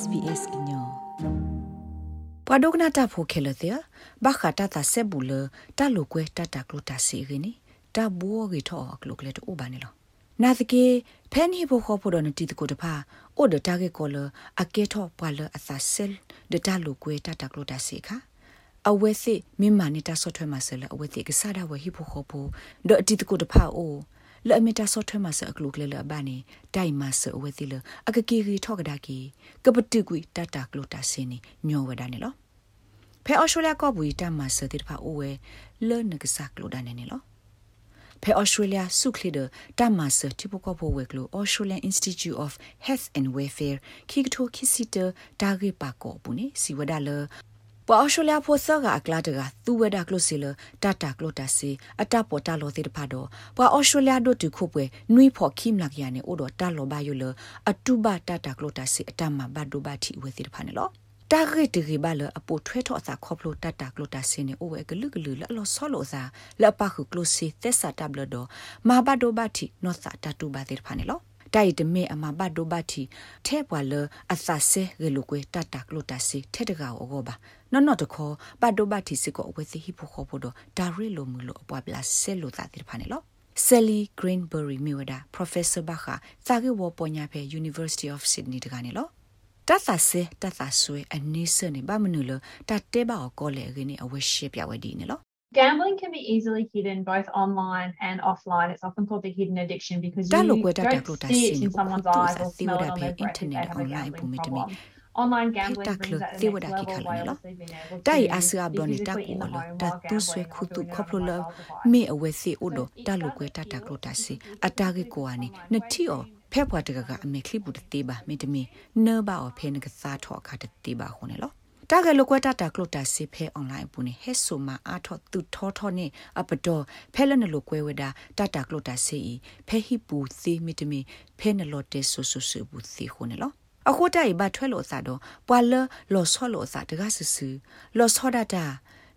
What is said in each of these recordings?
SBS ညောပဒုကနာတာဖိုခဲလတဲ့ဘာခတာတာဆေဘူးလတာလိုကွဲတတာကလိုတာစီရင်းတာဘောဂီထောကလိုကလက်အိုဘာနေလောနာသကေဖဲနီဘောခေါ်ဖို့တော့တီတကိုတဖာအိုဒတာကေကောလအကေထောပွာလအသဆဲလဒတာလိုကွဲတတာကလိုတာစီခါအဝဲစီမိမနေတာဆော့ထွဲမှာဆဲလအဝဲစီကစားတာဝဲဟိဖို့ခေါ်ဖို့ဒအတီတကိုတဖာအို လအမီတာဆော့ထွဲမှာဆဲအကလုကလေလဘာနေတိုင်မှာဆဲအဝဲစီလအကကီရီထောကဒါကီကပတိကွီတတာကလိုတာစင်းနီညောဝဒါနေလောဖဲအော်စတြေးလျကောဘူတမ်မှာဆဲတိတဖာအိုဝဲလဲနကစားကလိုဒါနေနေလောဖဲဩစတြေးလျစုခလီဒတာမဆာတီပိုကပိုဝဲကလို Australian Institute of Health and Welfare ခိကထိုခိစီတတာဂေပါကောပူနေစီဝဒါလ ပအော်ရှိုလျာဖိုဆာကအကလာတကသူဝဒါကလိုစီလတတာကလိုတာစီအတပေါ်တာလောသေးတဖာတော့ပအော်ရှိုလျာတို့တူခုပွဲနွိဖို့ခိမလကရနေအိုတော့တာလောဘာယလအတူဘတတာကလိုတာစီအတမဘတ်ဒိုဘာတီဝဲသေးတဖာနေလောတာဂက်တရီဘာလအပိုထွဲထော့စာခေါပလိုတတ်တာကလိုတာစင်းနေအိုဝဲဂလူဂလူလအလောဆောလောစာလပခုကလိုစီသက်စာတဘလဒိုမာဘဒိုဘတီနောစာတတူဘာတဲ့ဖာနေလော တိုက်တမေအမဘဒိုဘတီထဲပွာလအသဆဲဂလူကွေတတ်တာကလိုတာစီထဲတကောအောဘာနော်နော်တခေါ်ဘဒိုဘတီစီကိုအဝဲစီဟိဖို့ခေါ်ဖို့တော့ဒါရီလိုမူလို့အပွားပလာဆဲလို့သာတဲ့ဖာနေလော Sally Greenberry Miwada Professor Baha Tsage wo ponya phe University of Sydney တကနေလောတတ်သာစေတတ်သာဆွေအနည်းစနေဘာမနုလတတ်တဲပါကောလေခင်းအဝရှိပြဝဒီနေလော Gambling can be easily hidden both online and offline. It's often called the hidden addiction because you don't see it in someone's eyes or smell it on their breath if they have a gambling problem. Online gambling brings that the next level by obviously being able to တိုင်အဆာဘလနီတာကိုလတတူဆွေခုတုခပလလမေအဝဲစီအိုဒတလူကွဲတတကလိုတစီအတာကေကို ani နတီအောဖဲပွားတကကအမေခလိဘူးတေးပါမေတမီနောဘာအဖေနကစားထောခါတေးပါခုန်လော တာကလကွတာတာကလတာစီဖဲအွန်လိုင်းပူနေဟဲဆိုမာအာထောသူထောထောနေအပတော်ဖဲလနလိုကွဲဝဒါတာတာကလတာစီဖဲဟိပူစီမီတမီဖဲနလောတေဆူဆူဆူဘူးစီခုန်လောအခုတိုင်ဘတ်ထွဲလို့စားတော့ပွာလလောဆောလို့စားတကဆူဆူလောဆောဒတာ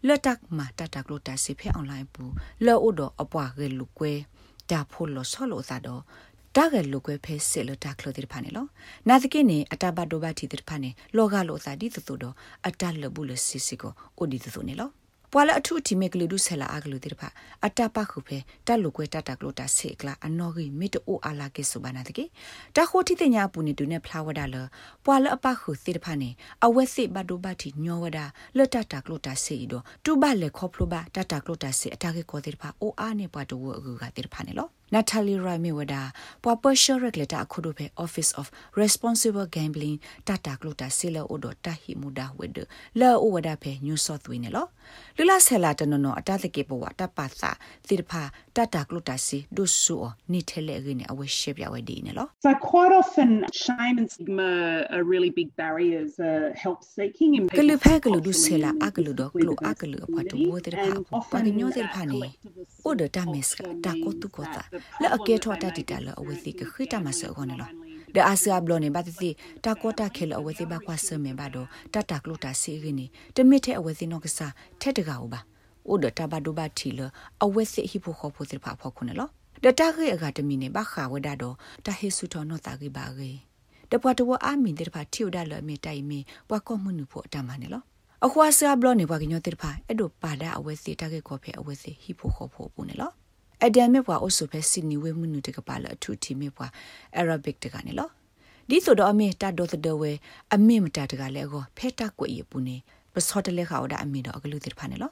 လတ်တက်မှာတတကလတာစီဖဲအွန်လိုင်းပူလောအိုတော့အပွားကလူကွဲတာဖို့လောဆောလို့စားတော့ တာဂယ်လိုကွဲဖဲစစ်လို့တာကလို့တိဖာနေလောနာသကိနေအတဘတ်ဒိုဘတ်တီတိဖာနေလောကလို့သာဒီသသူတော့အတလဘူးလစီစီကိုအိုဒီသသူနေလောပွာလအထုတီမေကလူဒုဆလာအကလူတိဖာအတပခုဖဲတက်လိုကွဲတတကလို့တာစေကလာအနော်ကြီးမေတိုအာလာကေဆိုဘာနာတကေတခိုတီတညာပူနေတူနေဖလာဝဒါလပွာလအပခုတိဖာနေအဝဲစစ်ဘတ်ဒိုဘတ်တီညောဝဒါလတတကလို့တာစေဒိုတူဘလေခေါပလိုဘတတကလို့တာစေအတကေကိုတိဖာအိုအာနေပွားတူဝအကူကတိဖာနေလော Natalie Raimewada Papa Shorek leta akhudo phe Office of Responsible Gambling Tata Klota Sila Odo Tahi Muda Wed La Owada phe New South Wales ne lo Lula Sela tanono atatake pwa tapatha tirpha Tata Klota Si do su o ni thele ge ne awe shep ya we di ne lo So quite often shame and stigma are really big barriers uh, help seeking in Kelu phe kelu du sela akelu do klu akelu apha to wo tirpha pa nyo tirpha ne Odo ta mes ta ko tu ko ta လက်အကဲထောတတိတလအဝစီကခိတမဆောကောနလောဒအာဆာဘလနေဘာတိတာကောတာခဲလအဝစီဘကွာဆမေဘာဒိုတတကလုတာစီရင်းတမစ်တဲ့ အဝစီနောကစားထက်တကောဘာအိုဒတာဘဒိုဘာတီလအဝစီဟိဖိုခေါဖိုတိဖာဖောခုနလောဒတာခေအကတမီနေဘခါဝဒါတော့တဟေဆုထောနောတာကိဘာကေတပွားတဝအာမီတေဖာတီယိုဒါလမေတိုင်မီပွားကောမှုနုဖို့အတမနေလောအခွာဆာဘလနေဘွားကညောတေဖာအဲ့ဒိုပါဒါအဝစီတကေကောဖေအဝစီဟိဖိုခေါဖိုပူနေလောအဒမ်မေပွားအိုဆိုဖဲစီနီဝဲမှုနုတကပါလအထူတီမေပွားအာရဘစ်တကနေလောဒီဆိုတော့အမေတတ်တော့တဲ့ဝဲအမေမတတ်တကလည်းကိုဖဲတက်ကွေပူနေပစောတလေခါဝဒအမေတော့အကလူတိဖာနေလော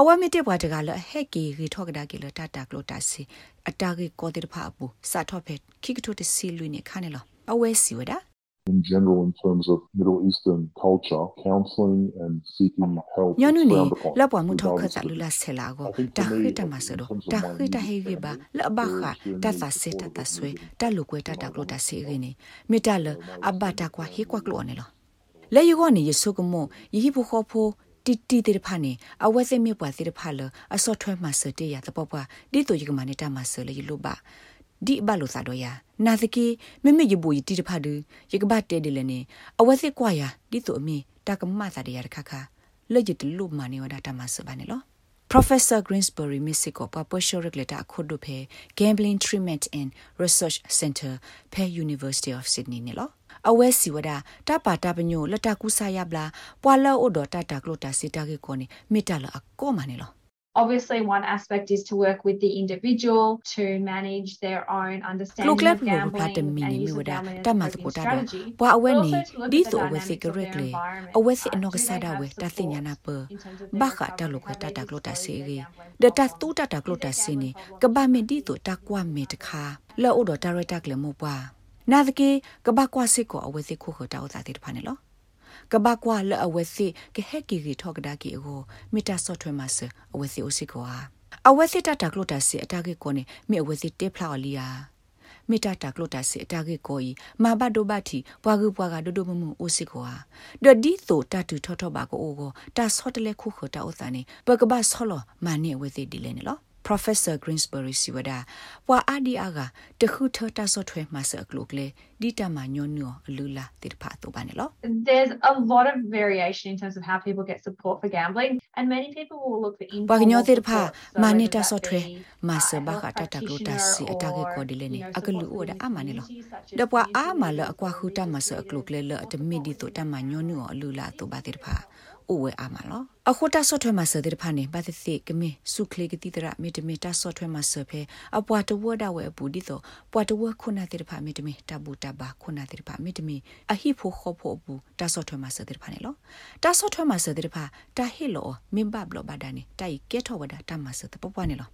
အဝမီတေပွားတကလည်းဟက်ကီရီထောက်ကဒါကီလတတာကလိုတာစီအတာကီကိုတိဖာပူစာထော့ဖဲခိကထိုတစီလူနေခါနေလောအဝဲစီဝဒါ in general in terms of Middle Eastern culture, counseling and seeking help. Nyanu ni la pa mu thok kha lu la se la go ta khi ta ma se do ta khi ta he ge ba la ba kha ta sa se ta ta swe ta lu kwe ta ta klo ta se ge ni mi ta le abba ta kwa he kwa klo ne lo le yu go ni yesu ko mo yi bu kho pho တီတီတေဖာနေအဝဲစမေပွားတေဖာလအစောထွဲမှာစတေရတပပွားဒီတိုယကမနေတာမှာဆလေလို့ပါဒီဘလိုစာတော့ယာနာသကေမမေယဘူယတီတဖတ်ဒယကဘတ်တဲတယ်လည်းနေအဝစစ်ကွာယာဒီတို့အမီတကမစာတရခခလက်ကျတလူမနေဝဒတာမဆပါနေလော Professor Greensbury Mexico Papucho Regulator Akhodo Phe Gambling Treatment and Research Center Phe University of Sydney နေလော အဝဲစီဝဒတပါတပညိုလတကူဆာယဘလာပွာလောအိုဒတာတာကလိုတာစီတာကေကိုနေမိတလအကောမနေလော Obviously, one aspect is to work with the individual to manage their own understanding of gambling and use of gambling as a strategy. ဘွာအဝဲနေဒီဆိုအဝဲစီကရက်လေအဝဲစီအနောကဆာဒါဝဲတသိညာနာပဘာခတာလုကတတာကလိုတာစီရီဒတာတူတတာကလိုတာစီနီကဘာမင်ဒီတူတကွာမေတခါလောအိုဒတာရတာကလေမောပွာ နာဒကေကဘာကွာစီကိုအဝဲစီခုခတာဥတာတိတဖာနေလောကဘာကွာလအဝဲစီကဟက်ကီရီထောက်ကဒါကီကိုမီတာဆော့ထွဲမဆအဝဲစီအိုစီကွာအဝဲစီတတာကလိုတာစီအတာကေကိုနေမိအဝဲစီတေဖလာလီယာမီတာတာကလိုတာစီအတာကေကိုဤမာဘဒိုဘတ်တီဘွာကူဘွာကဒိုဒိုမမှုအိုစီကွာဒဒီတိုတတူထောထောပါကိုအိုကိုတာဆော့တလေခုခတာဥသနေပကဘာဆောလမာနေဝဲစီဒီလေနေလော Professor Greensbury siwada wa adi aga de khu tho ta so thwe ma sa klok le di ta ma nyo nyo alula tir pha to ba ne lo there's a lot of variation in terms of how people get support for gambling and many people will look for informal wa nyo tir pha ma ne ta so thwe ma sa ba ka ta ta klo ta si ata ge ko di le ne agalu o da ama ne lo da pwa a ma la akwa khu ta ma sa klok le le de mi di to ta ma nyo nyo alula to ba tir pha အို ဝဲအာမလောအခုတာဆော့ထွဲမှာစတဲ့ဖာနေဘာသစ်ကမေစုခလေကတိတရမေတမေတာဆော့ထွဲမှာစဖဲအပွားတဝဒဝဲပူဒီတော့ပွားတဝခုနာတဲ့ဖာမေတမေတဘူတဘာခုနာတဲ့ဖာမေတမေအဟိဖို့ခေါဖို့ဘူးတာဆော့ထွဲမှာစတဲ့ဖာနေလောတာဆော့ထွဲမှာစတဲ့ဖာတာဟီလောမင်ဘဘလောဘာဒနီတိုင်ကဲထောဝဒတာမှာစတဲ့ပပွားနေလော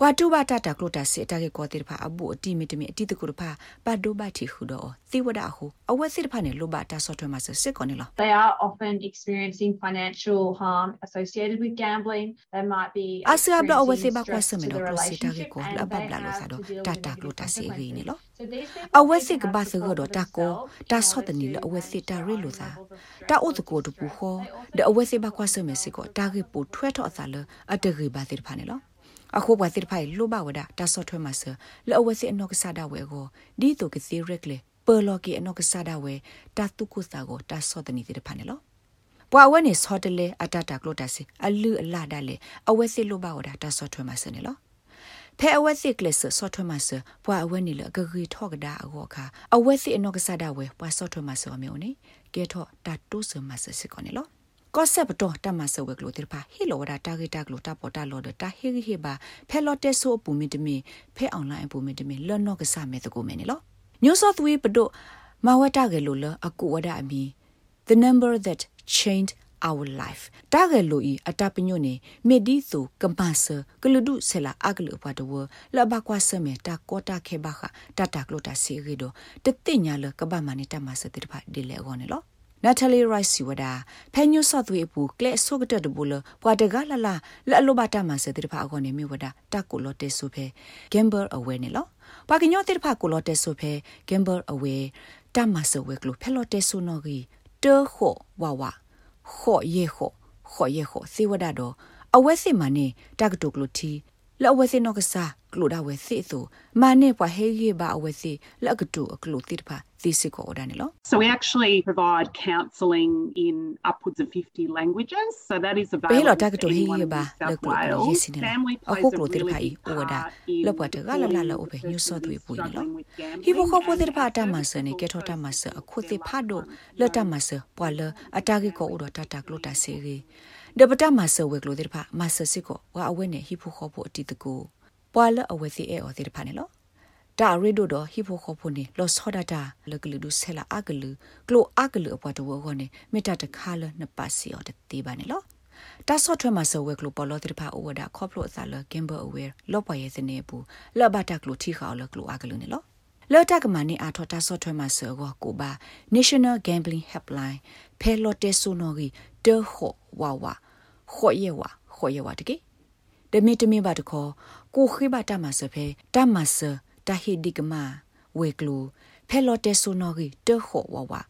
ဘွာတူဘတာတာကလိုတာစီတာကေကောတိဖာအဘူအတိမီတမီအတိတကူဖာဘဒိုဘတီခုတော့သီဝဒဟုအဝဲစီဖာနေလိုဘတာဆော့ထွဲမှာစစ်ကောနေလား They are often experiencing financial harm associated with gambling they might be အစရဘအဝဲစီဘကွာစမတော့ကစီတာကေကောလဘဘလာလို့စားတော့တာတာကလိုတာစီရီနေလို့အဝဲစီကဘာစကတော့တာကိုတာဆော့တနီလအဝဲစီတာရီလို့စားတာအိုတကိုတပူခေါ်ဒအဝဲစီဘကွာစမစီကိုတာကေပူထွဲတော့အစားလအတရီဘာတိဖာနေလို့ အခုဘဝတိဖိုင်လိုဘဝဒတာဆော့ထွဲမှာဆလောဝစီအနောကဆာဒဝဲကိုဒီတိုကစီရက်လေပေါ်လော်ကီအနောကဆာဒဝဲတာတုကုစာကိုတာဆော့တနီတိဖာနေလောဘွာဝဲနေဆော့တလေအတတာကလိုတာစီအလူအလာဒါလေအဝဲစီလိုဘဝဒတာဆော့ထွဲမှာဆနေလောဖဲအဝဲစစ်ကလစ်ဆော့ထွဲမှာဆဘွာအဝဲနေလဂဂီထော့ကဒါအကောခါအဝဲစစ်အနောကဆာဒဝဲဘွာဆော့ထွဲမှာဆအမျိုးနေကဲထော့တာတုဆမဆစစ်ကောနေလော ကောဆက်ပတော့တမဆဝဲကလိုတိဖာဟီလိုဒါတာဂီတာကလိုတာပေါ်တာလောဒတာဟီဟီဘာဖဲလော့တက်ဆိုအပူမီတမီဖဲအွန်လိုင်းအပူမီတမီလော့နော့ကဆမဲတကူမဲနေလော New South Wales ပတော့မဝတာကလိုလအကူဝဒအမီ The number that changed our life တာဂယ်လိုဤအတပညိုနေမေဒီဆိုကမ္ဘာဆကလူဒုဆလာအကလူပါတော့လဘကွာဆမေတာကောတာခေဘခတာတာကလိုတာစီရီဒိုတတိညာလကဘာမနီတမဆတိဖာဒီလေဂောနေလော Natalie Rice siwada phenyu sotwe pu kle sogat de bul pwa de ga la la la lo ba ta ma se de pha agon ne mi wada ta ko lo te so phe gamble away ne lo pa kinyo te pha ko lo te so phe gamble away ta ma se we klo phe lo te so no gi te kho wa wa kho ye kho kho ye kho siwada do away se ma ne ta ka to klo thi လောဝစီနောကစားကလိုဒါ ဝဲစီဆိုမာနေပွားဟေးရပါအဝစီလကတူအကလိုတိတဖာ So we actually provide counselling in upwards of 50 languages. So that is available Pero ta to hi ba le ko ye sin la. A ko klo tir phai o da le pa ta la la la o be nyu so twi pu ni lo. Hi bo ko po tir pha ta ma se ni ke tho ta ma se a khu ti pha do le ta ma se pwa le a ta ki ko o do ta ta klo ta se ri. ဒပတမဆဝဲကလိုတဲ့ဖာမဆစစ်ကိုဝါအဝဲနဲ့ဟိဖိုခေါ်ဖို့အတီတကူပွာလအဝဲစီအဲအော်တဲ့ဖာနေလောဒါရီဒိုတော့ဟိဖိုခေါ်ဖို့နေလောဆောဒတာလကလူဒုဆဲလာအကလူကလိုအကလူအပွားတော့ခေါ်နေမေတ္တာတခါလနပါစီအော်တေးပါနေလောတာဆော့ထွဲမှာဆဝဲကလိုပေါ်လို့တဲ့ဖာအိုဝဒါခေါပလို့အစားလကင်ဘာအဝဲလော့ပါရဲ့စနေဘူးလော့ဘတာကလိုထီခါလကလိုအကလူနေလောလော်တကမနီအာထောတာဆော့ထွဲမှာဆောကိုဘာ National Gambling Helpline ဖဲလော်တဲဆိုနော်ဂီတေခိုဝါဝါ ခေါ်ရဲဝါခေါ်ရဲဝါတကေဒမီတမီဘာတခေါ်ကိုခိဘတာမဆဖေတမဆတဟိဒီကမာဝေကလူဖဲလော်တဲဆိုနော်ဂီတေခေါ်ဝါဝါ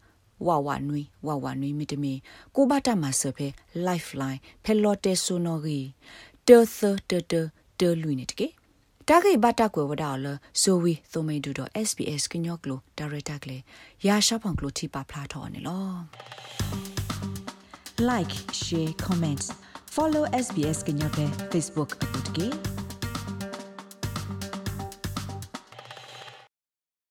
ဝါဝါနွီဝါဝါနွီမီတမီကိုဘတာမဆဖေ lifeline ဖဲလော်တဲဆိုနော်ဂီတေသတေတေတေလူနေတကေတာဂိဘတာကွယ်ဝဒါလဇိုဝီသိုမေဒူတော့ SBS ကညော့ကလိုဒါရတာကလေရာရှာဖောင်ကလိုတီပါဖလာထော်နေလော like share comments follow SBS Kenya pe Facebook akut ke